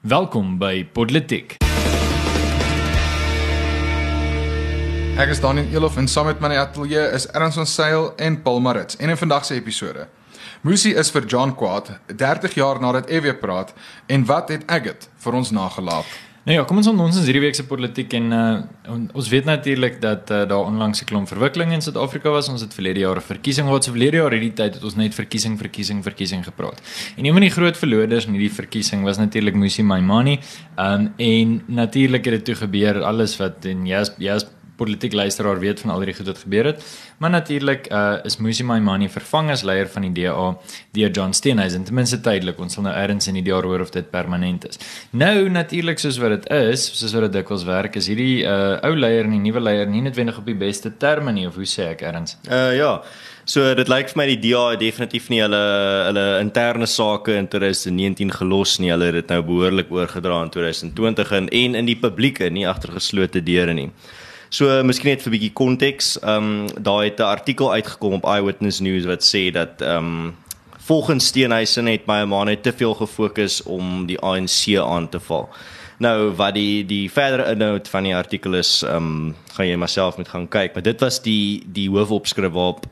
Welkom by Politiek. Ek is Daniel Elof en saam met my in die ateljee is Erns van Sail en Paul Marits. En in vandag se episode. Musie is vir John kwaad 30 jaar nadat Evie praat en wat het Agat vir ons nagelaat? Nou ja, kom ons ons ons hierdie week se politiek en uh, ons weet natuurlik dat uh, daar onlangs 'n klomp verwikkelinge in Suid-Afrika was. Ons het verlede jaar 'n verkiesing gehad. So verlede jaar hierdie tyd het ons net verkiesing, verkiesing, verkiesing gepraat. En een van die groot verloders in hierdie verkiesing was natuurlik Musi Maimani. Ehm um, en natuurlik het dit toe gebeur alles wat en jy's jy's politiek luisteraar weet van al die goed wat gebeur het. Maar natuurlik uh is Musi Maimani vervang as leier van die DA deur John Steenhuisen ten minste tydelik. Ons sal nou eers in die jaar hoor of dit permanent is. Nou natuurlik soos wat dit is, soos wat dit dikwels werk, is hierdie uh ou leier en die nuwe leier nie noodwendig op die beste terme nie of hoe sê ek eers? Uh ja. So dit lyk vir my die DA het definitief nie hulle hulle interne sake in 2019 gelos nie. Hulle het dit nou behoorlik oorgedra in 2020 en en in die publieke, nie agter geslote deure nie. So miskien net vir 'n bietjie konteks, ehm um, daar het 'n artikel uitgekom op Eyewitness News wat sê dat ehm um, volgens Steenhuisen het my ma net te veel gefokus om die ANC aan te val. Nou wat die die verdere inhoud van die artikel is, ehm um, gaan jy myself moet gaan kyk, maar dit was die die hoofopskrif waarop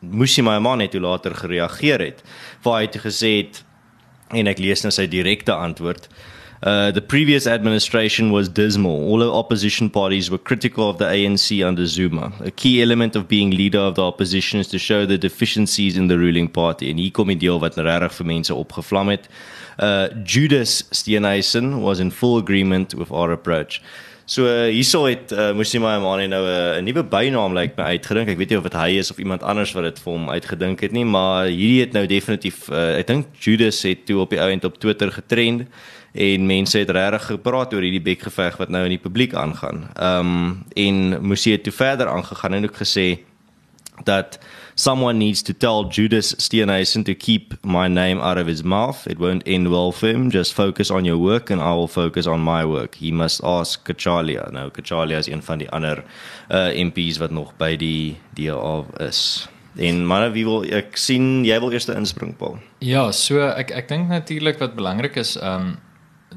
moes my ma net later gereageer het. Waar hy het gesê het en ek lees nou sy direkte antwoord. Uh, the previous administration was dismal. All the opposition parties were critical of the ANC under Zuma. A key element of being leader of the opposition is to show the deficiencies in the ruling party. En hier kom die deel wat regtig vir mense opgevlam het. Uh, Judas Steenhuisen was in full agreement with our approach. So uh, hierso het uh, Musima Amani nou 'n uh, nuwe bynaam lyk like, my uitgedink. Ek weet nie of dit hy is of iemand anders wat dit vir hom uitgedink het nie, maar hierdie het nou definitief uh, ek dink Judas het toe op die ou end op Twitter getrend en mense het regtig gepraat oor hierdie bekgeveg wat nou in die publiek aangaan. Ehm um, en moes hy toe verder aangegaan en ook gesê dat someone needs to tell Judas Steenhuisen to keep my name out of his mouth. It won't end well for him. Just focus on your work and I will focus on my work. He must ask Kachalia. Nou Kachalia is een van die ander uh MPs wat nog by die DA is. En manne, wie wil ek sien jy wil eers inspring Paul? Ja, so ek ek dink natuurlik wat belangrik is, ehm um,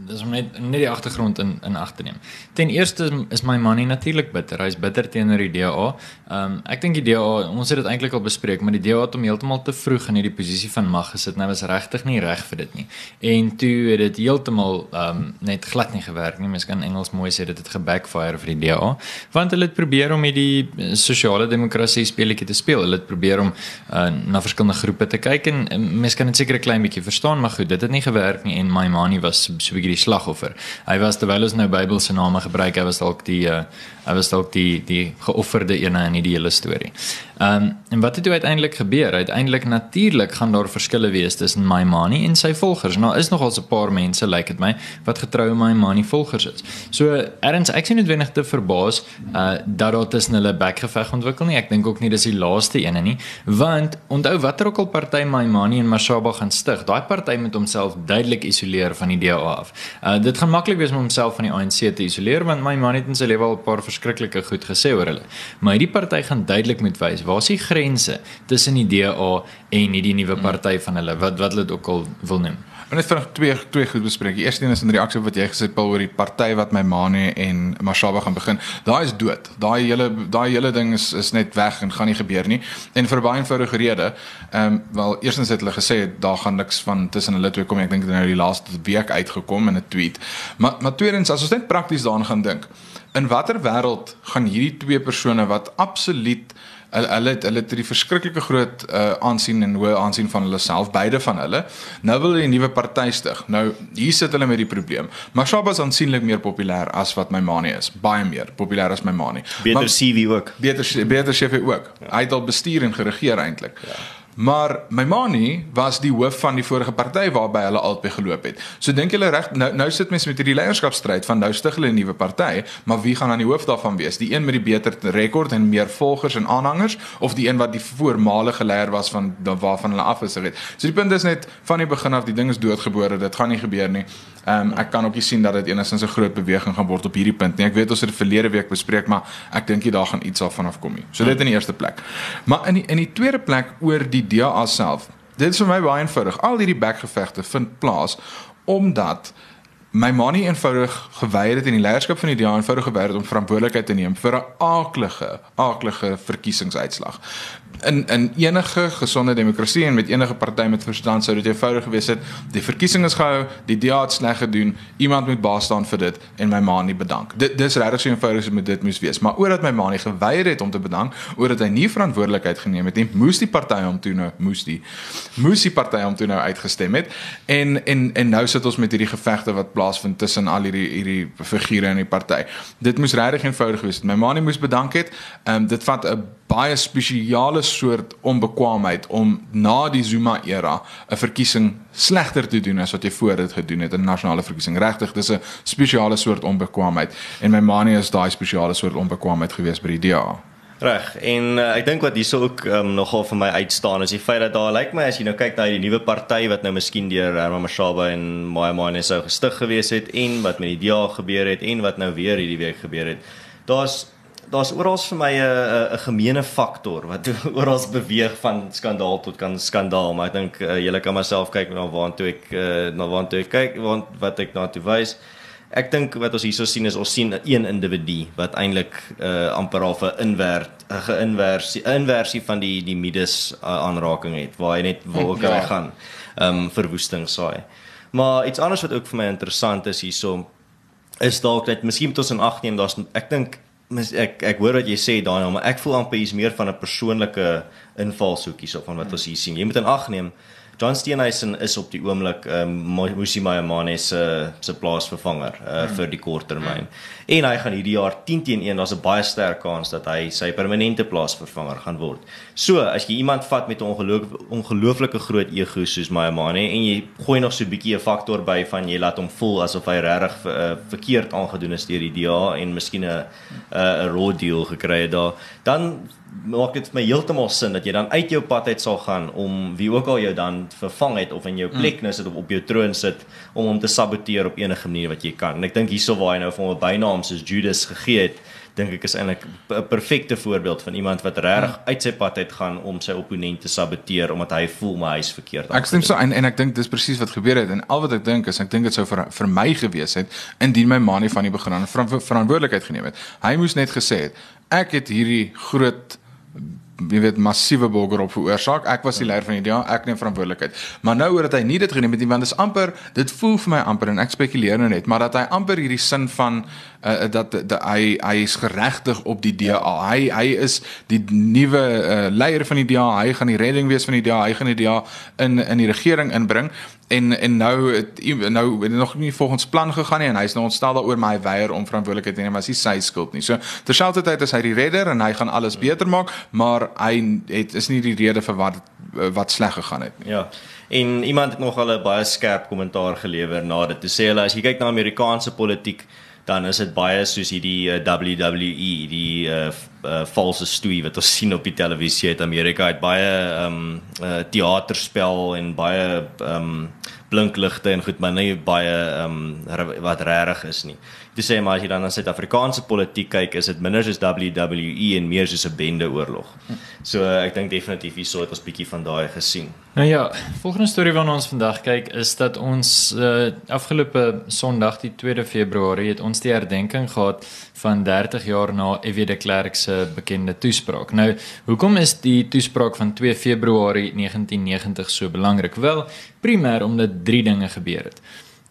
dis om net net die agtergrond in in ag te neem. Ten eerste is my man nie natuurlik bitter. Hy's bitter teenoor die DA. Ehm um, ek dink die DA, ons het dit eintlik al bespreek, maar die DA het hom heeltemal te vroeg in hierdie posisie van mag gesit. Hy was regtig nie reg vir dit nie. En toe het dit heeltemal ehm um, net glad nie gewerk nie. Mens kan Engels mooi sê dit het gebackfire vir die DA, want hulle het probeer om hierdie sosiale demokrasie speletjie te speel. Hulle het probeer om uh, na verskillende groepe te kyk en, en mens kan dit seker 'n klein bietjie verstaan, maar goed, dit het nie gewerk nie en my money was so 'n bietjie die slagoffer. Hy was terwyl ons nou Bybelse name gebruik, hy was dalk die uh, hy was dalk die die geofferde ene in die hele storie. Ehm um, en wat het toe uiteindelik gebeur? Uiteindelik natuurlik gaan daar verskille wees tussen my manie en sy volgers. Nou is nogal so 'n paar mense lyk like dit my wat getrou my manie volgers is. So erns ek sien noodwendig te verbaas uh dat daar tussen hulle bekgeveg ontwikkel nie. Ek dink ook nie dis die laaste ene nie, want onthou watter ook al party my manie en Mashaba gaan stig, daai party moet homself duidelik isoleer van die DA af. Uh dit gaan maklik wees om homself van die ANC te isoleer want my manie het in sy lewe al 'n paar verskriklike goed gesê oor hulle. Maar hierdie party gaan duidelik moet wys waar is die grense tussen die DA en hierdie nuwe party van hulle wat wat hulle dit ook al wil noem. En net vinnig twee twee goed bespreek. Die eerste een is in reaksie op wat jy gesê het Paul oor die party wat my Mane en Mashaba gaan begin. Daai is dood. Daai hele daai hele ding is is net weg en gaan nie gebeur nie. En vir baie eenvoudige rede, ehm um, wel eerstens het hulle gesê daar gaan niks van tussen hulle twee kom. Ek dink dit nou die laaste week uitgekom in 'n tweet. Maar maar tweedens as ons net prakties daaraan gaan dink. In watter wêreld gaan hierdie twee persone wat absoluut hulle hulle het hulle het die verskriklike groot uh, aansien en hoë aansien van hulle self beide van hulle. Nou wil hulle 'n nuwe party stig. Nou hier sit hulle met die probleem. Mashaba is aansienlik meer populêr as wat my manie is. Baie meer populêr as my manie beter CV ook. beter beter CV ook. Ja. hy het al bestuur en geregeer eintlik ja. Maar my manie was die hoof van die vorige party waarby hulle albei geloop het. So dink julle reg nou nou sit mense met hierdie leierskapstryd van nou stig hulle 'n nuwe party, maar wie gaan aan die hoof daarvan wees? Die een met die beter rekord en meer volgers en aanhangers of die een wat die voormalige leier was van waarvan hulle afgewissel het? So die punt is net van die begin af die ding is doodgebore, dit gaan nie gebeur nie. Ehm um, ek kan ook nie sien dat dit enigstens 'n groot beweging gaan word op hierdie punt nie. Ek weet ons het dit verlede week bespreek, maar ek dink jy daar gaan iets af vanaf kom nie. So dit in die eerste plek. Maar in die, in die tweede plek oor die DA self. Dit is vir my baie eenvoudig. Al hierdie bekgevegte vind plaas omdat my ma nie eenvoudig geweier het en die leierskap van die DA eenvoudig geweier het om verantwoordelikheid te neem vir 'n aaklige, aaklige verkiesingsuitslag in in enige gesonde demokrasie en met enige party met verstand sou dit eenvoudig gewees het die verkiesing is gehou die DA het sleg gedoen iemand moet baas staan vir dit en my ma nie bedank. Dit dis regtig so eenvoudig so met dit moes wees. Maar oordat my ma nie geweier het om te bedank oordat hy nie verantwoordelikheid geneem het nie moes die party hom toe nou moes die moes die party hom toe nou uitgestem het. En en en nou sit ons met hierdie gevegte wat plaasvind tussen al hierdie hierdie figure in die party dit moes regtig eenvoudig gewees het. My ma nie moes bedank het. Um, dit vat 'n baie spesiale soort onbekwaamheid om na die Zuma era 'n verkiesing slegter te doen as wat jy voor dit gedoen het 'n nasionale verkiesing. Regtig, dis 'n spesiale soort onbekwaamheid en my manie is daai spesiale soort onbekwaamheid gewees by die DA. Reg. En uh, ek dink wat hierso ook um, nogal vir my uitstaan is die feit dat daar lyk like my as jy nou kyk na die nuwe party wat nou miskien deur Herman Mashaba en Maya Mane sou gestig gewees het en wat met die DA gebeur het en wat nou weer hierdie week gebeur het. Daar's daar's oral vir my 'n 'n gemeene faktor wat oral beweeg van skandaal tot kan skandaal, maar ek dink uh, julle kan myself kyk na waartoe ek uh, na waartoe ek kyk, want wat ek na toe wys. Ek dink wat ons hierso sien is ons sien een individu wat eintlik uh, amper half 'n inwert 'n geïnversie 'n inversie van die die Midas uh, aanraking het waar hy net wil ook ja. gaan ehm um, verwoesting saai. Maar iets anders wat ook vir my interessant is hierso is dalk dat miskien moet ons in ag neem daar's ek dink mis ek ek hoor wat jy sê Daniel, maar ek voel amper hier's meer van 'n persoonlike invalshoek hierso van wat ons hier sien. Jy moet in ag neem John Steenhuisen is op die oomblik ehm um, Musi Mayamane se se plaasvervanger uh, mm. vir die korttermyn. Mm. En hy gaan hierdie jaar 10 teen 1, daar's 'n baie sterk kans dat hy sy permanente plaasvervanger gaan word. So, as jy iemand vat met 'n ongeloof ongelooflike groot ego soos Mayamane en jy gooi nog so 'n bietjie 'n faktor by van jy laat hom voel asof hy regtig uh, verkeerd aangedoen is deur die DA en miskien 'n 'n raw deal gekry het daar, dan maak dit vir my heeltemal sin dat jy dan uit jou pad uit sal gaan om wie ook al jou dan vervang het of in jou plek nou sit of op jou troon sit om hom te saboteer op enige manier wat jy kan. En ek dink hierso waar hy nou van 'n bynaam soos Judas gegee het, dink ek is eintlik 'n perfekte voorbeeld van iemand wat regtig uit sy pad uit gaan om sy opponent te saboteer omdat hy voel maar hy's verkeerd. Ek stem so en, en ek dink dis presies wat gebeur het en al wat ek dink is ek dink dit sou vir vir my gewees het indien my ma nie van die begin aan verantwoordelikheid geneem het. Hy moes net gesê het ek het hierdie groot jy weet massiewe bulger op veroorsaak. Ek was die leier van die DA, ek neem verantwoordelikheid. Maar nou oor dat hy nie dit geneem het nie, want dit is amper dit voel vir my amper en ek spekuleer nou net, maar dat hy amper hierdie sin van uh, dat, dat hy hy is geregtig op die DA. Hy hy is die nuwe uh, leier van die DA. Hy gaan die redding wees van die DA. Hy gaan die DA in in die regering inbring en en nou het nou het nog nie volgens plan gegaan nie en hy's nou ontstel daaroor maar hy weier om verantwoordelikheid te neem as hy sy skuld nie. So terselfdertyd is hy die redder en hy gaan alles beter maak, maar hy het is nie die rede vir wat wat sleg gegaan het nie. Ja. En iemand het nog al 'n baie skerp kommentaar gelewer na dit. Te sê hulle as jy kyk na Amerikaanse politiek dan is dit baie soos hierdie uh, WWE, die uh, uh, valse stoei wat ons sien op die televisie uit Amerika. Het baie ehm um, uh, teaterspel en baie ehm um, blinkligte en goed, maar nie baie ehm um, wat regtig is nie. Dit sê maar as jy dan na Suid-Afrikaanse politiek kyk, is dit minder soos WWE en meer soos 'n bendeoorlog. So ek dink definitief hierso het ons bietjie van daai gesien. Nou ja, volgende storie waarna ons vandag kyk is dat ons uh, afgelope Sondag die 2de Februarie het ons die herdenking gehad van 30 jaar na F.W. de Klerk se bekende toespraak. Nou, hoekom is die toespraak van 2 Februarie 1990 so belangrik? Wel, primêr omdat drie dinge gebeur het.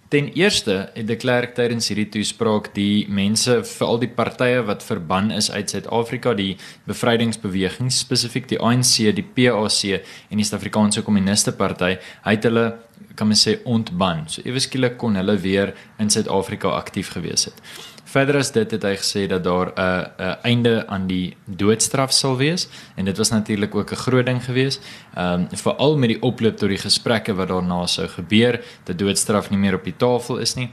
Ten eerste het de Klerk tydens hierdie toespraak die mense, veral die partye wat verban is uit Suid-Afrika, die bevrydingsbeweging spesifiek die ANC, die PAC en die Suid-Afrikaanse Kommuniste Party, hy het hulle kan men sê ontban. So ewe skielik kon hulle weer in Suid-Afrika aktief gewees het. Verder as dit het hy gesê dat daar 'n uh, 'n uh, einde aan die doodstraf sal wees en dit was natuurlik ook 'n groot ding geweest. Ehm um, veral met die oploop tot die gesprekke wat daarna sou gebeur, dat doodstraf nie meer op die tafel is nie.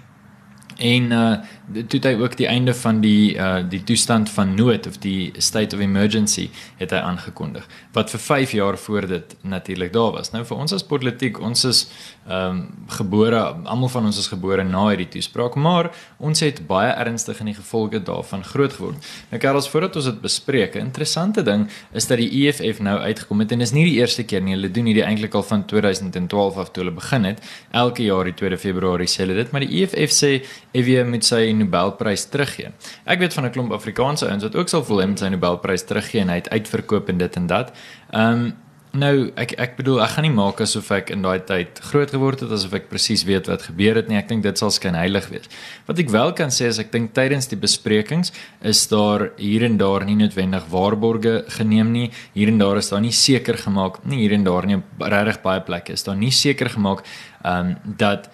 En uh toe hy ook die einde van die uh die toestand van nood of die state of emergency het hy aangekondig wat vir 5 jaar voor dit natuurlik daar was. Nou vir ons as politiek, ons is ehm um, gebore, almal van ons is gebore na hierdie toespraak, maar ons het baie ernstig in die gevolge daarvan groot geword. Nou Karels, voordat ons dit bespreek, 'n interessante ding is dat die EFF nou uitgekom het en is nie die eerste keer nie. Hulle doen hierdie eintlik al van 2012 af toe hulle begin het. Elke jaar die 2 Februarie sê hulle dit, maar die EFF sê Evie moet sy Nobelprys teruggee. Ek weet van 'n klomp Afrikaanse ouens wat ook sal voel hy moet sy Nobelprys teruggee en hy het uitverkoop en dit en dat. Ehm um, nou ek ek bedoel ek gaan nie maak asof ek in daai tyd groot geword het asof ek presies weet wat gebeur het nie. Ek dink dit sal skyn heilig wees. Wat ek wel kan sê is ek dink tydens die besprekings is daar hier en daar nie noodwendig waarborge geneem nie. Hier en daar is daar nie seker gemaak nie hier en daar nie regtig baie plekke is daar nie seker gemaak ehm um, dat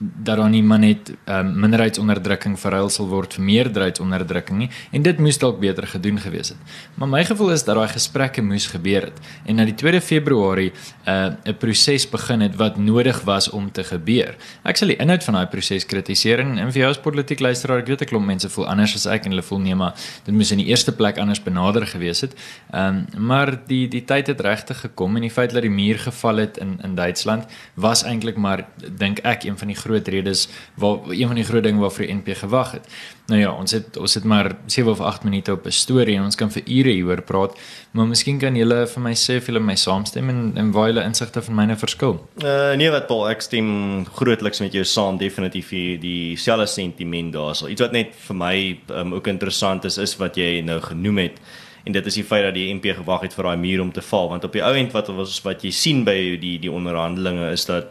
dat daar nie maar net um, minderheidsonderdrukking verruil sal word vir meerderheidsonderdrukking nie en dit moes dalk beter gedoen gewees het. Maar my gevoel is dat daai gesprekke moes gebeur het en na die 2 Februarie uh, 'n uh, proses begin het wat nodig was om te gebeur. Ek sal die inhoud van daai proses kritiseer en, en vir jou as politiek luisteraar, ek weet ek klomp mense voel anders as ek en hulle voel nee maar dit moes in die eerste plek anders benader gewees het. Ehm um, maar die die tyd het regtig gekom en die feit dat die muur geval het in in Duitsland was eintlik maar dink ek een van die groot redes waar een van die groot dinge waarvoor die NP gewag het. Nou ja, ons het ons het maar 7 of 8 minute op 'n storie en ons kan vir ure hieroor praat, maar miskien kan julle vir my sê of julle my saamstem en en julle insigte van myne verskil. Uh nee wat Paul, ek stem grootliks met jou saam, definitief die dieselfde sentiment daarso. Iets wat net vir my um, ook interessant is is wat jy nou genoem het en dit is die feit dat die MP gewag het vir daai muur om te val want op die ou end wat was wat jy sien by die die onderhandelinge is dat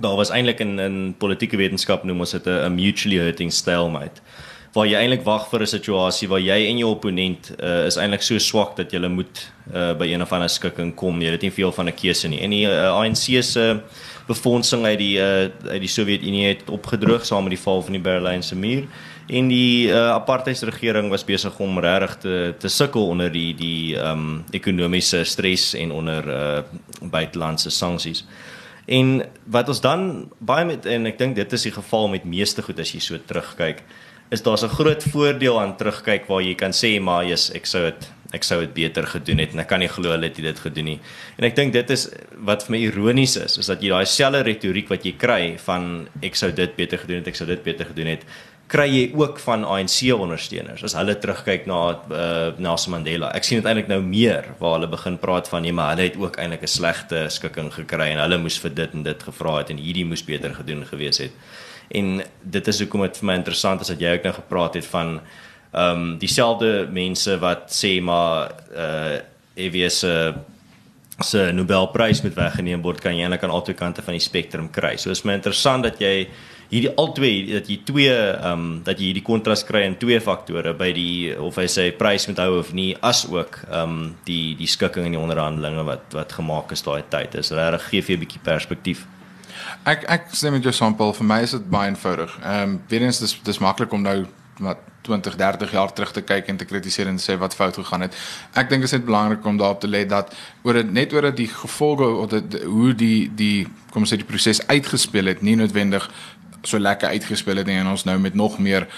daar was eintlik in in politieke wetenskap noem ons dit 'n mutually hurting stalemate waar jy eintlik wag vir 'n situasie waar jy en jou opponent uh, is eintlik so swak dat jy moet uh, by een of ander skikking kom. Jy het nie veel van 'n keuse nie. En die uh, eh, ANC se befondsing uit die uh, uit die Sowjetunie het opgedroog saam met die val van die Berlynse muur en die uh, apartheidsregering was besig om regtig te te sukkel onder die die um, ekonomiese stres en onder uh, buitelandse sanksies. En wat ons dan baie met en ek dink dit is die geval met meeste goed as jy so terugkyk, is daar's 'n groot voordeel aan terugkyk waar jy kan sê maar jy's ek sou dit ek sou dit beter gedoen het en ek kan nie glo hulle het dit gedoen nie. En ek dink dit is wat vir my ironies is, is dat jy daai selfde retoriek wat jy kry van ek sou dit beter gedoen het, ek sou dit beter gedoen het, kry jy ook van ANC ondersteuners as hulle terugkyk na uh, Nelson Mandela. Ek sien dit eintlik nou meer waar hulle begin praat van nee, maar hulle het ook eintlik 'n slegte skikking gekry en hulle moes vir dit en dit gevra het en hierdie moes beter gedoen gewees het. En dit is hoekom dit vir my interessant is dat jy ook nou gepraat het van ehm um, dieselfde mense wat sê maar uh EWS se se Nobelprys met weggeneem word kan jy eintlik aan albei kante van die spektrum kry. So is my interessant dat jy hierdie albei dat jy twee ehm um, dat jy hierdie kontras kry in twee faktore by die of hy sê prys met hou of nie as ook ehm um, die die skikking in die onderhandelinge wat wat gemaak is daai tyd is regtig gee vir 'n bietjie perspektief. Ek ek sê met jou sampel vir my is dit baie eenvoudig. Ehm um, weer eens dis dis maklik om nou wat 20, 30 jaar terug te kyk en te kritiseer en sê wat fout gegaan het. Ek dink dit is net belangrik om daarop te let dat oor dit net oor dit die gevolge of dit hoe die die kom ons sê die proses uitgespeel het nie noodwendig so lekker uitgespeel het en ons nou met nog meer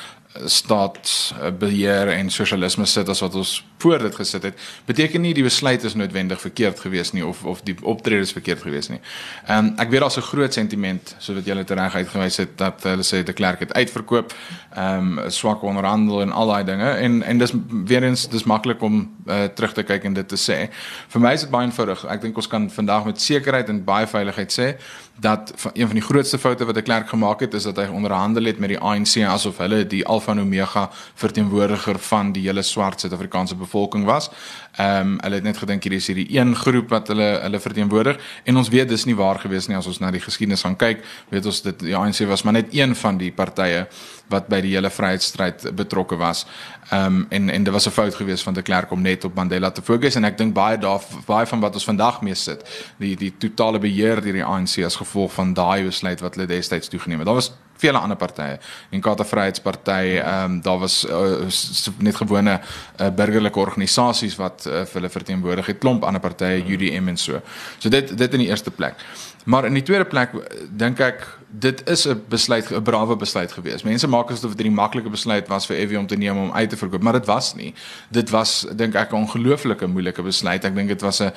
staatsbeheer en sosialisme sit as wat ons voor dit gesit het, beteken nie die besluit is noodwendig verkeerd geweest nie of of die optrede is verkeerd geweest nie. Ehm um, ek weet daar's 'n groot sentiment soos wat julle tereg uitgewys het dat hulle sê de Klerk het uitverkoop, ehm um, swak onderhandel en al daai dinge en en dis weer eens dis maklik om uh, terug te kyk en dit te sê. Vir my is dit baie eenvoudig. Ek dink ons kan vandag met sekerheid en baie veiligheid sê dat een van die grootste foute wat de Klerk gemaak het is dat hy onderhandel het met die ANC asof hulle die Alpha en Omega verteenwoordiger van die hele swart Suid-Afrikaanse bevolking was. Ehm um, hulle het net gedink hier is hierdie een groep wat hulle hulle verteenwoordig en ons weet dis nie waar gewees nie as ons na die geskiedenis gaan kyk. Weet ons dit die ANC was maar net een van die partye wat by die hele vryheidsstryd betrokke was. Ehm um, en en dit was 'n fout geweest van de Klerk om net op Mandela te fokus en ek dink baie daar baie van wat ons vandag mee sit, die die totale beheer deur die ANC as gevolg van daai besluit wat hulle destyds toegeneem het. Daar was vele ander partye. En Kata Vryheidsparty, ehm um, daar was uh, net gewone uh, burgerlike organisasies wat uh, vir hulle verteenwoordig het, klomp ander partye, UDM en so. So dit dit in die eerste plek. Maar in die tweede plek dink ek dit is 'n besluit 'n brawe besluit gewees. Mense maak asof dit 'n maklike besluit was vir Evie om te neem om uit te verkoop, maar dit was nie. Dit was dink ek 'n ongelooflike moeilike besluit. Ek dink dit was 'n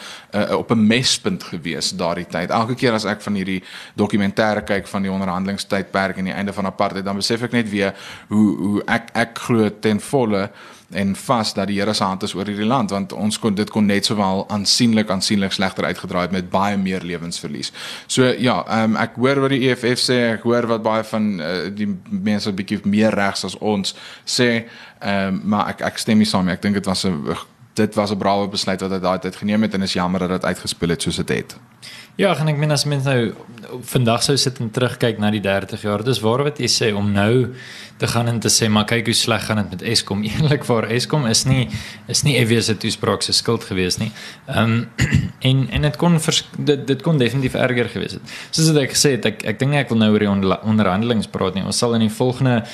op 'n mespunt gewees daardie tyd. Elke keer as ek van hierdie dokumentêre kyk van die onderhandelingstydperk en die einde van apartheid, dan besef ek net weer hoe hoe ek ek glo ten volle en vas dat die Here se hand is oor hierdie land want ons kon dit kon net sowel aansienlik aansienlik slegter uitgedraai het met baie meer lewensverlies. So ja, um, ek hoor wat die EFF sê, ek hoor wat baie van uh, die mense 'n bietjie meer regs as ons sê, um, maar ek ek stem nie saam nie. Ek dink dit was 'n dit was 'n brawe besluit wat hy daai tyd geneem het en is jammer dat dit uitgespeel het soos dit het. Ja, gaan ek meen as mens nou vandag sou sit en terugkyk na die 30 jaar, dis waar wat jy sê om nou te gaan en te sê maar kyk hoe sleg gaan dit met Eskom. Eerlikwaar Eskom is nie is nie EWS se toespraak se skuld gewees nie. Ehm um, en en dit kon vers, dit dit kon definitief erger gewees het. Soos ek gesê het, ek ek dink ek wil nou oor die onderhandelings praat nie. Ons sal in die volgende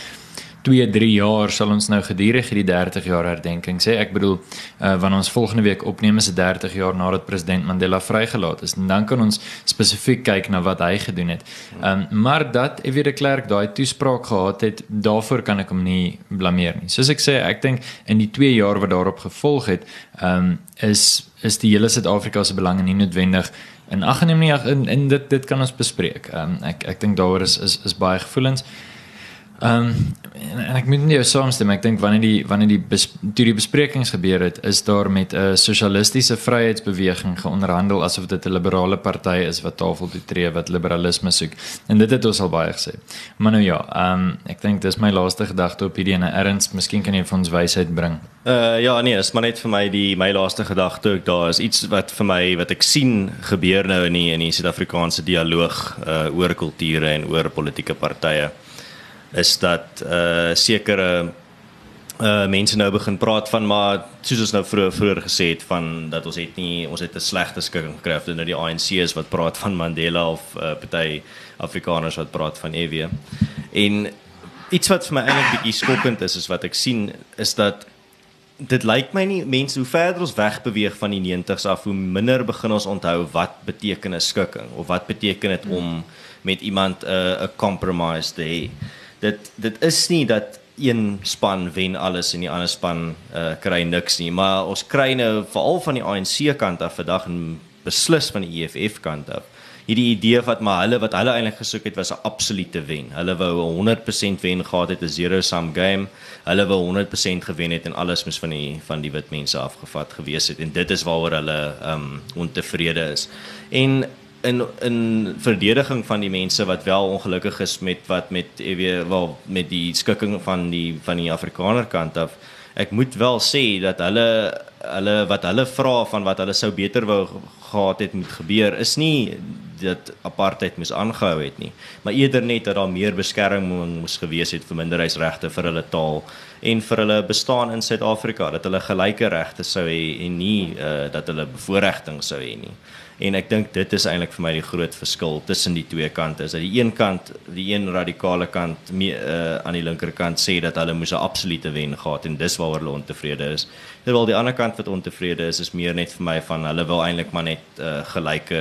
2, 3 jaar sal ons nou gedurig hierdie 30 jaar herdenking sê. Ek bedoel, uh, wanneer ons volgende week opneem is dit 30 jaar nadat president Mandela vrygelaat is. En dan kan ons spesifiek kyk na wat hy gedoen het. Ehm um, maar dat F.W. de Klerk daai toespraak gehad het, daarvoor kan ek hom nie blameer nie. Soos ek sê, ek dink in die 2 jaar wat daarop gevolg het, ehm um, is is die hele Suid-Afrika se belange nie noodwendig en ag neem nie in in dit dit kan ons bespreek. Ehm um, ek ek dink daaroor is is is baie gevoelens. Um, en, en ek moet nie jou saamstem. Ek dink wanneer die wanneer die bes, toe die besprekings gebeur het is daar met 'n sosialistiese vryheidsbeweging geonderhandel asof dit 'n liberale party is wat tafel toe tree wat liberalisme soek. En dit het ons al baie gesê. Maar nou ja ehm um, ek dink dis my laaste gedagte op hierdie ene. Erns miskien kan jy vir ons wysheid bring. Uh ja nee is maar net vir my die my laaste gedagte ook daar is iets wat vir my wat ek sien gebeur nou in die in die Suid-Afrikaanse dialoog uh oor kulture en oor politieke partye is dat uh sekere uh mense nou begin praat van maar soos ons nou vroeër vroeër gesê het van dat ons het nie ons het 'n slegte skikking gekry of nou die ANC is wat praat van Mandela of uh party Afrikaners wat praat van EW. En iets wat vir my eintlik bietjie skokkend is is wat ek sien is dat dit lyk my nie mense hoe verder ons wegbeweeg van die 90s af hoe minder begin ons onthou wat beteken 'n skikking of wat beteken dit om met iemand 'n uh, 'n compromise te hê dit dit is nie dat een span wen alles en die ander span uh, kry niks nie, maar ons kry nou veral van die ANC kant af vandag en beslis van die EFF kant af. Hierdie idee wat maar hulle wat hulle eintlik gesoek het was 'n absolute wen. Hulle wou 'n 100% wen gehad het, 'n zero sum game. Hulle wou 100% gewen het en alles moes van die van die wit mense afgevat gewees het en dit is waaroor hulle um ontevrede is. En in in verdediging van die mense wat wel ongelukkig is met wat met weet wel met die skikking van die van die Afrikaner kant af. Ek moet wel sê dat hulle hulle wat hulle vra van wat hulle sou beter wou gehad het moet gebeur is nie dat apartheid moes aangehou het nie, maar eerder net dat daar meer beskerming moes gewees het vir minderheidsregte vir hulle taal en vir hulle bestaan in Suid-Afrika, dat hulle gelyke regte sou hê en nie uh, dat hulle bevoordiging sou hê nie en ek dink dit is eintlik vir my die groot verskil tussen die twee kante is dat die een kant die een radikale kant mee, uh, aan die linkerkant sê dat hulle moes 'n absolute wen gehad en dis waaroor hulle ontevrede is terwyl die ander kant wat ontevrede is is meer net vir my van hulle wil eintlik maar net uh, gelyke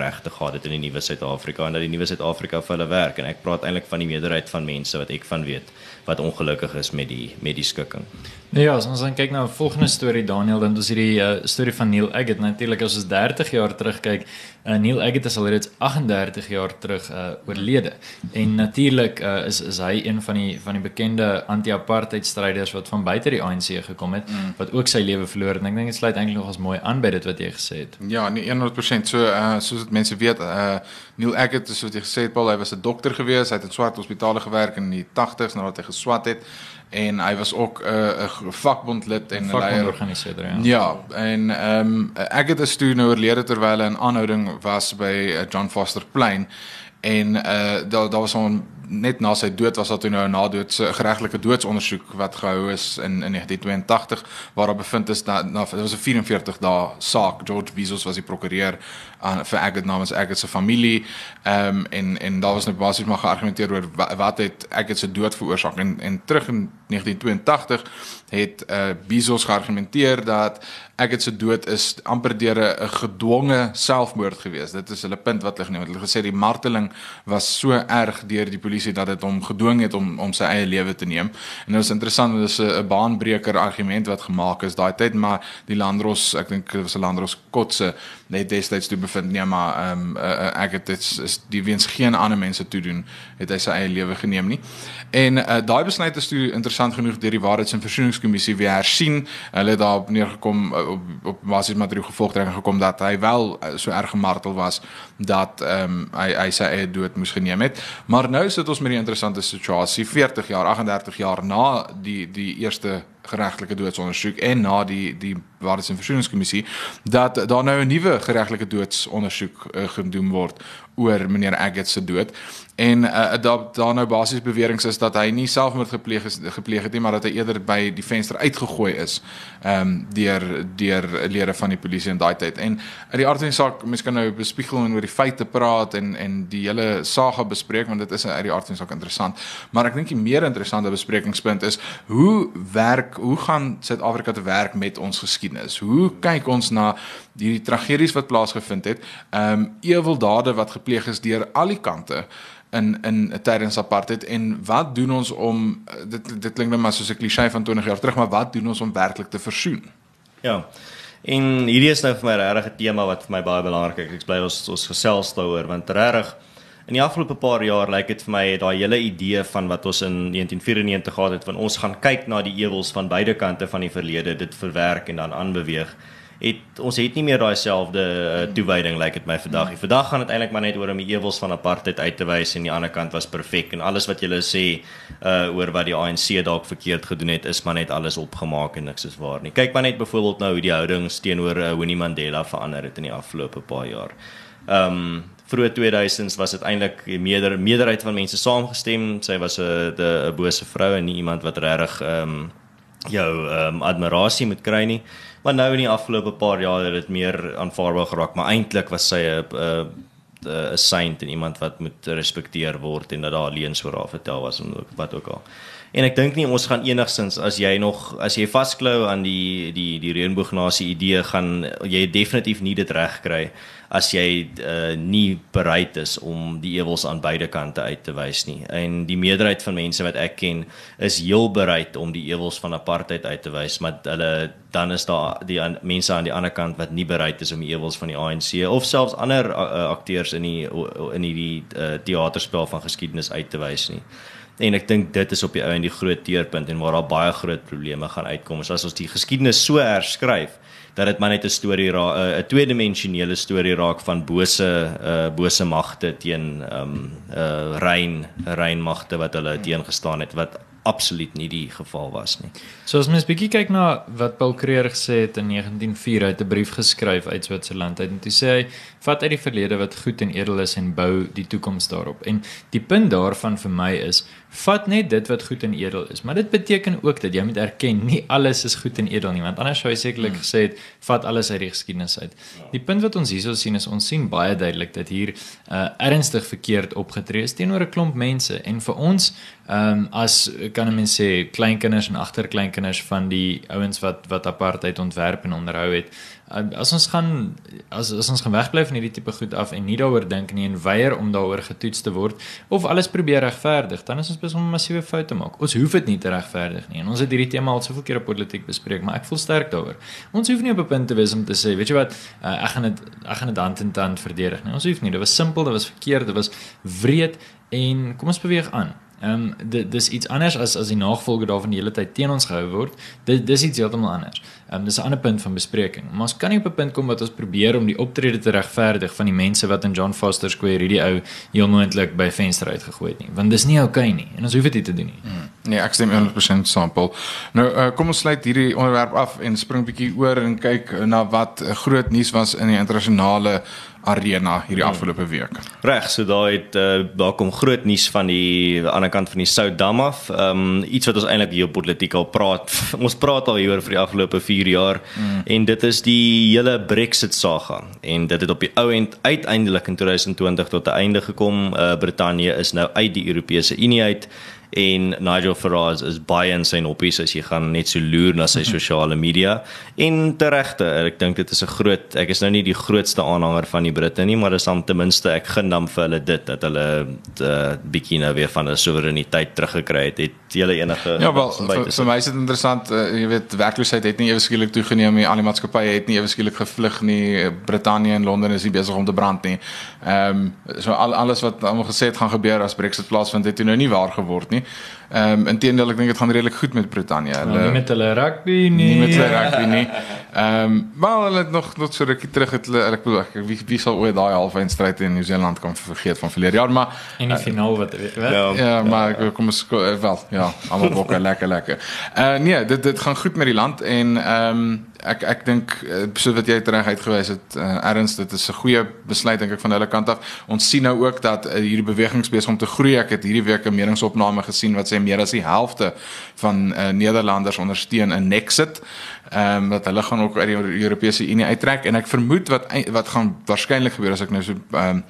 regte gehad het in die nuwe Suid-Afrika en dat die nuwe Suid-Afrika vir hulle werk en ek praat eintlik van die meerderheid van mense wat ek van weet wat ongelukkig is met die met die skikking. Nee ja, as ons dan kyk na 'n volgende storie Daniel, dan is hierdie uh, storie van Neil Agate natuurlik as ons 30 jaar terugkyk. Uh, Neil Agate is alreeds 38 jaar terug uh, oorlede. En natuurlik uh, is is hy een van die van die bekende anti-apartheid stryders wat van buite die ANC gekom het mm. wat ook sy lewe verloor het. En ek dink dit sluit eintlik nog as mooi aan by dit wat jy gesê het. Ja, nee 100%. So uh, soos dit mense weet, uh, Neil Agate soos jy gesê het, Paul, hy was 'n dokter gewees, hy het in swart hospitale gewerk in die 80s nadat hy geswat het en hy was ook 'n uh, 'n vakbondlid en 'n leier organiseerder ja. Ja, en ehm um, ek het 'n storie nou oorlede terwyl hy in aanhouding was by uh, John Foster Plain en uh daar daar was 'n net na sy dood was daar toe nou 'n nadoodse geregtelike doodsondersoek wat gehou is in in 1982 waar daar bevind is dat na dit was 'n 44 dae saak George Bezos was die prokureur aan vir Agatha namens Agatha se familie ehm um, en en daar was net basies maar geargumenteer oor wat, wat het Agatha se dood veroorsaak en en terug in 1982 het uh, Bezos geargumenteer dat het se dood is amper deur 'n gedwonge selfmoord gewees. Dit is hulle punt wat hulle geneem het. Hulle gesê die marteling was so erg deur die polisie dat dit hom gedwing het om om sy eie lewe te neem. En dit is interessant, dit is 'n baanbreker argument wat gemaak is daai tyd, maar die Landros, ek dink dit was 'n Landros kotse net destyds toe bevind nee, maar ehm um, uh, ek het dit is die weens geen ander mense toe doen, het hy sy eie lewe geneem nie. En uh, daai besluit is toe interessant genoeg deur die Waarheids- en Versoeningskommissie weer hersien. Hulle het daarop neergekom uh, op op basis materiaal gevolgtrekking gekom dat hy wel uh, so erg gemartel was dat ehm um, hy hy sy eie dood moes geneem het. Maar nou sit ons met die interessante situasie 40 jaar, 38 jaar na die die eerste geregtelike doodsondersoek en na die die Waarheids- en Versoeningskommissie dat daar nou 'n nuwe geregtelike doodsondersoek uh, gedoen word oor meneer Agat se dood en uh, daar daar nou basies beweringe is dat hy nie selfmoord gepleeg is gepleeg het nie maar dat hy eerder by die venster uitgegooi is ehm um, deur deur lede van die polisie in daai tyd en uit die aard van die saak mens kan nou bespiegel en oor die feite praat en en die hele saga bespreek want dit is uit die aard van die saak interessant maar ek dink die meer interessante besprekingspunt is hoe werk hoe gaan Suid-Afrika te werk met ons geskiedenis? Hoe kyk ons na hierdie tragedies wat plaasgevind het? Ehm um, ewelde wat gepleeg is deur al die kante in in tydens apartheid en wat doen ons om dit dit klink net maar soos 'n klise van 20 jaar terug, maar wat doen ons om werklik te versoen? Ja. En hierdie is nou vir my regtig 'n tema wat vir my baie belangrik is. Ek bly ons ons gesels daaroor want regtig In die afgelope paar jaar lyk dit vir my daai hele idee van wat ons in 1994 gehad het van ons gaan kyk na die ewels van beide kante van die verlede, dit verwerk en dan aanbeweeg. Het ons het nie meer daai selfde uh, toewyding lyk like dit my vandag. Die vandag gaan dit eintlik maar net oor om die ewels van apartheid uit te wys en die ander kant was perfek en alles wat julle sê uh oor wat die ANC dalk verkeerd gedoen het is maar net alles opgemaak en niks is waar nie. Kyk maar net byvoorbeeld nou hoe die houdings teenoor uh, Winnie Mandela verander het in die afgelope paar jaar. Ehm um, vroeë 2000s was dit eintlik die meerder, meerderheid van mense saamgestem. Sy was 'n 'n bose vrou en nie iemand wat regtig ehm um, jou ehm um, admirasie moet kry nie. Maar nou in die afgelope paar jaar het dit meer aanvaarbaar geraak, maar eintlik was sy 'n 'n 'n saint en iemand wat moet respekteer word en dat daar leuns oor haar vertel was en wat ook al. En ek dink nie ons gaan enigsins as jy nog as jy vasklou aan die die die reënboognasie idee gaan jy definitief nie dit reg kry as jy uh, nie bereid is om die ewels aan beide kante uit te wys nie. En die meerderheid van mense wat ek ken is heel bereid om die ewels van apartheid uit te wys, maar hulle dan is daar die an, mense aan die ander kant wat nie bereid is om die ewels van die ANC of selfs ander uh, akteurs in die in die uh, teaterspel van geskiedenis uit te wys nie. En ek dink dit is op die ou en die groot teerpunt en waar daar baie groot probleme gaan uitkom. As ons die geskiedenis so herskryf dat dit maar net 'n storie raak, eh, 'n tweedimensionele storie raak van bose uh bose magte teen ehm um, uh rein rein magte wat hulle teengestaan het wat absoluut nie die geval was nie. So as mens bietjie kyk na wat Paul Creer gesê het in 1904 uit 'n brief geskryf uit Switserland uit en toe sê hy vat uit die verlede wat goed en edel is en bou die toekoms daarop. En die punt daarvan vir my is vat net dit wat goed en edel is. Maar dit beteken ook dat jy moet erken nie alles is goed en edel nie, want anders sou jy sekerlik hmm. gesê het vat alles uit die geskiedenis uit. Die punt wat ons hierso sien is ons sien baie duidelik dat hier uh, ernstig verkeerd opgetree is teenoor 'n klomp mense en vir ons ehm um, as kan mense sê kleinkinders en agterkleinkinders van die ouens wat wat apartheid ontwerp en onderhou het as ons gaan as as ons gaan wegbly van hierdie tipe goed af en nie daaroor dink nie en weier om daaroor getoets te word of alles probeer regverdig, dan is ons besig om 'n massiewe fout te maak. Ons hoef dit nie te regverdig nie. En ons het hierdie tema al soveel keer op politiek bespreek, maar ek voel sterk daaroor. Ons hoef nie op 'n punt te wees om te sê, weet jy wat, uh, ek gaan dit ek gaan dit hand in hand verdedig nie. Ons hoef nie. Dit was simpel, dit was verkeerd, dit was wreed en kom ons beweeg aan. Ehm um, dit dis iets anders as as die nagevolge daarvan die hele tyd teen ons gehou word. Dit dis iets heeltemal anders. Ehm um, dis 'n ander punt van bespreking. Maar ons kan nie op 'n punt kom wat ons probeer om die optrede te regverdig van die mense wat in John Foster Square hierdie ou heel moontlik by venster uitgegooi het nie, want dis nie oukei okay nie en ons hoef dit nie te doen nie. Hmm. Nee, ek stem 100% sampel. Nou uh, kom ons sluit hierdie onderwerp af en spring bietjie oor en kyk na wat uh, groot nuus was in die internasionale arena hierdie afgelope week. Reg, so daar het uh, daar kom groot nuus van die ander kant van die Soudam af. Ehm um, iets wat ons eintlik hier op politiek al praat. ons praat al hieroor vir die afgelope 4 jaar mm. en dit is die hele Brexit saga en dit het op die ou end uiteindelik in 2020 tot 'n einde gekom. Uh, Brittanje is nou uit die Europese Unie uit en Nigel Farage is baie in sy noppies as jy gaan net so loer na sy sosiale media. En teregte ek dink dit is 'n groot ek is nou nie die grootste aanhanger van die Britte nie maar dis dan ten minste ek gun dan vir hulle dit dat hulle 'n uh, bietjie nou weer van hulle soewereiniteit teruggekry het. Het julle enige Ja wel vir, vir my is dit interessant uh, jy weet werkloosheid het nie ewe skielik toegeneem nie al die maatskappye het nie ewe skielik gevlug nie Brittanje en Londen is nie besig om te brand nie. Ehm um, so al, alles wat almal gesê het gaan gebeur as Brexit plaasvind het nou nie waar geword nie nie. Ehm um, inteendeel ek dink dit gaan redelik goed met Brittanje. Hulle nou, nie met hulle rugby nie. Nie met hulle rugby nie. Ehm um, maar hulle het nog nog so rukkie terug het hulle ek bedoel ek wie wie sal ooit daai halfeindstryd in Nieu-Seeland kan vergeet van verlede jaar maar in die uh, finaal wat weet. Ja, ja maar ek kom ons eh, wel ja, almal bokke lekker lekker. Eh uh, nee, dit dit gaan goed met die land en ehm um, ek ek dink eh, so wat jy reg uitgewys het uh, erns dit is 'n goeie besluit dink ek van hulle kant af. Ons sien nou ook dat uh, hierdie beweging besig om te groei. Ek het hierdie week 'n meningsopname gesien wat sê meer as die helfte van uh, Nederlanders ondersteun 'n Nexit. Ehm um, dat hulle gaan ook uit die Europese Unie uittrek en ek vermoed wat wat gaan waarskynlik gebeur as ek nou so ehm um,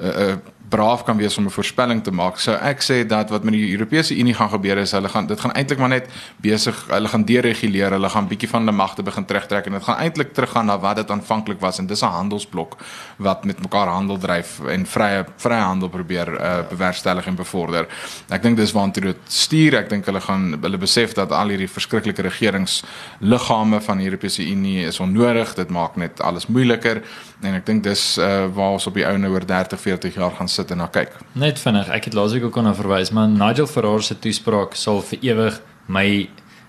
uh, uh, braaf kan wees om 'n voorspelling te maak. So ek sê dat wat met die Europese Unie gaan gebeur is hulle gaan dit gaan eintlik maar net besig hulle gaan dereguleer, hulle gaan bietjie van hulle magte begin terugtrek en dit gaan eintlik teruggaan na wat dit aanvanklik was en dis 'n handelsblok wat met mekaar handel dryf en vrye vrye handel probeer uh, bewerkstellig en bevorder. Ek dink dis waantoe dit stuur. Ek dink hulle gaan hulle besef dat al hierdie verskriklike regeringsliggame van die Europese Unie is onnodig. Dit maak net alles moeiliker en ek dink dis uh, waar ons op die ou nou oor 30, 40 jaar gaan sit en na kyk. Net vinnig, ek het laasweek ook aan verwys, maar Nigel Farage se toespraak sal vir ewig my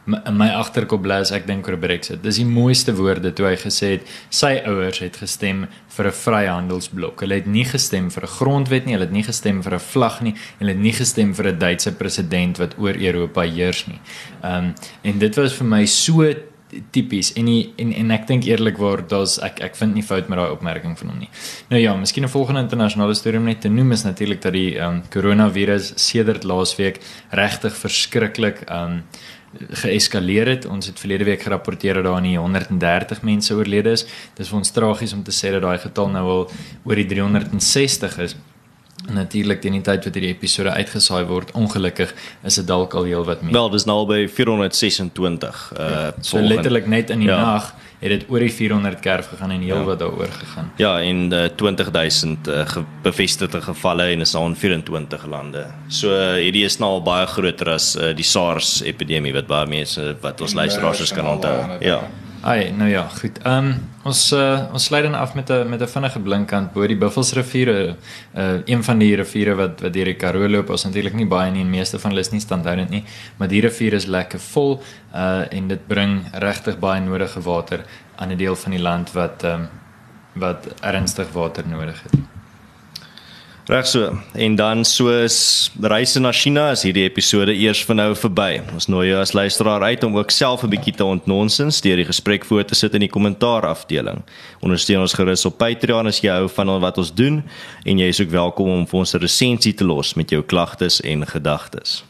in my agterkop bly as ek dink oor Brexit. Dis die mooiste woorde toe hy gesê het sy ouers het gestem vir 'n vryhandelsblok. Hulle het nie gestem vir 'n grondwet nie, hulle het nie gestem vir 'n vlag nie en hulle het nie gestem vir 'n Duitse president wat oor Europa heers nie. Ehm um, en dit was vir my so tipies en die, en en ek dink eerlikwaar daar's ek ek vind nie fout met daai opmerking van hom nie. Nou ja, miskien 'n volgende internasionale storie om net te noem is natuurlik dat die ehm um, koronavirus sedert laasweek regtig verskriklik ehm um, geeskaleer het. Ons het verlede week gerapporteer dat daar aan die 130 mense oorlede is. Dis vir ons tragies om te sê dat daai getal nou al oor die 360 is. Natuurlik teen die tyd wat hierdie episode uitgesaai word, ongelukkig is dit dalk al heel wat meer. Wel, dis nou al by 426. Uh ja, so letterlik net in die ja. nag het dit oor die 400 kerf gegaan en heel ja. wat daaroor gegaan. Ja, en uh, 20000 uh, ge bevestigde gevalle en is al in 24 lande. So uh, hierdie is nou al baie groter as uh, die SARS epidemie wat baie mense wat ons luisteraars kan onthou. Ja. Ai, nou ja, goed. Ehm um, ons uh, ons sluit dan af met 'n met 'n vinnige blinkkant bo die Buffelsrivier, 'n uh, een van die riviere wat wat deur die Karoo loop. Ons natuurlik nie baie nie en meeste van hulle is nie standhoudend nie, maar die rivier is lekker vol uh en dit bring regtig baie nodige water aan 'n deel van die land wat ehm um, wat ernstig water nodig het. Reg so. En dan soos reise na China is hierdie episode eers vir nou verby. Ons nooi jou as luisteraar uit om ook self 'n bietjie te ontnonsens deur die gesprek voor te sit in die kommentaar afdeling. Ondersteun ons gerus op Patreon as jy hou van wat ons doen en jy is ook welkom om vir ons 'n resensie te los met jou klagtes en gedagtes.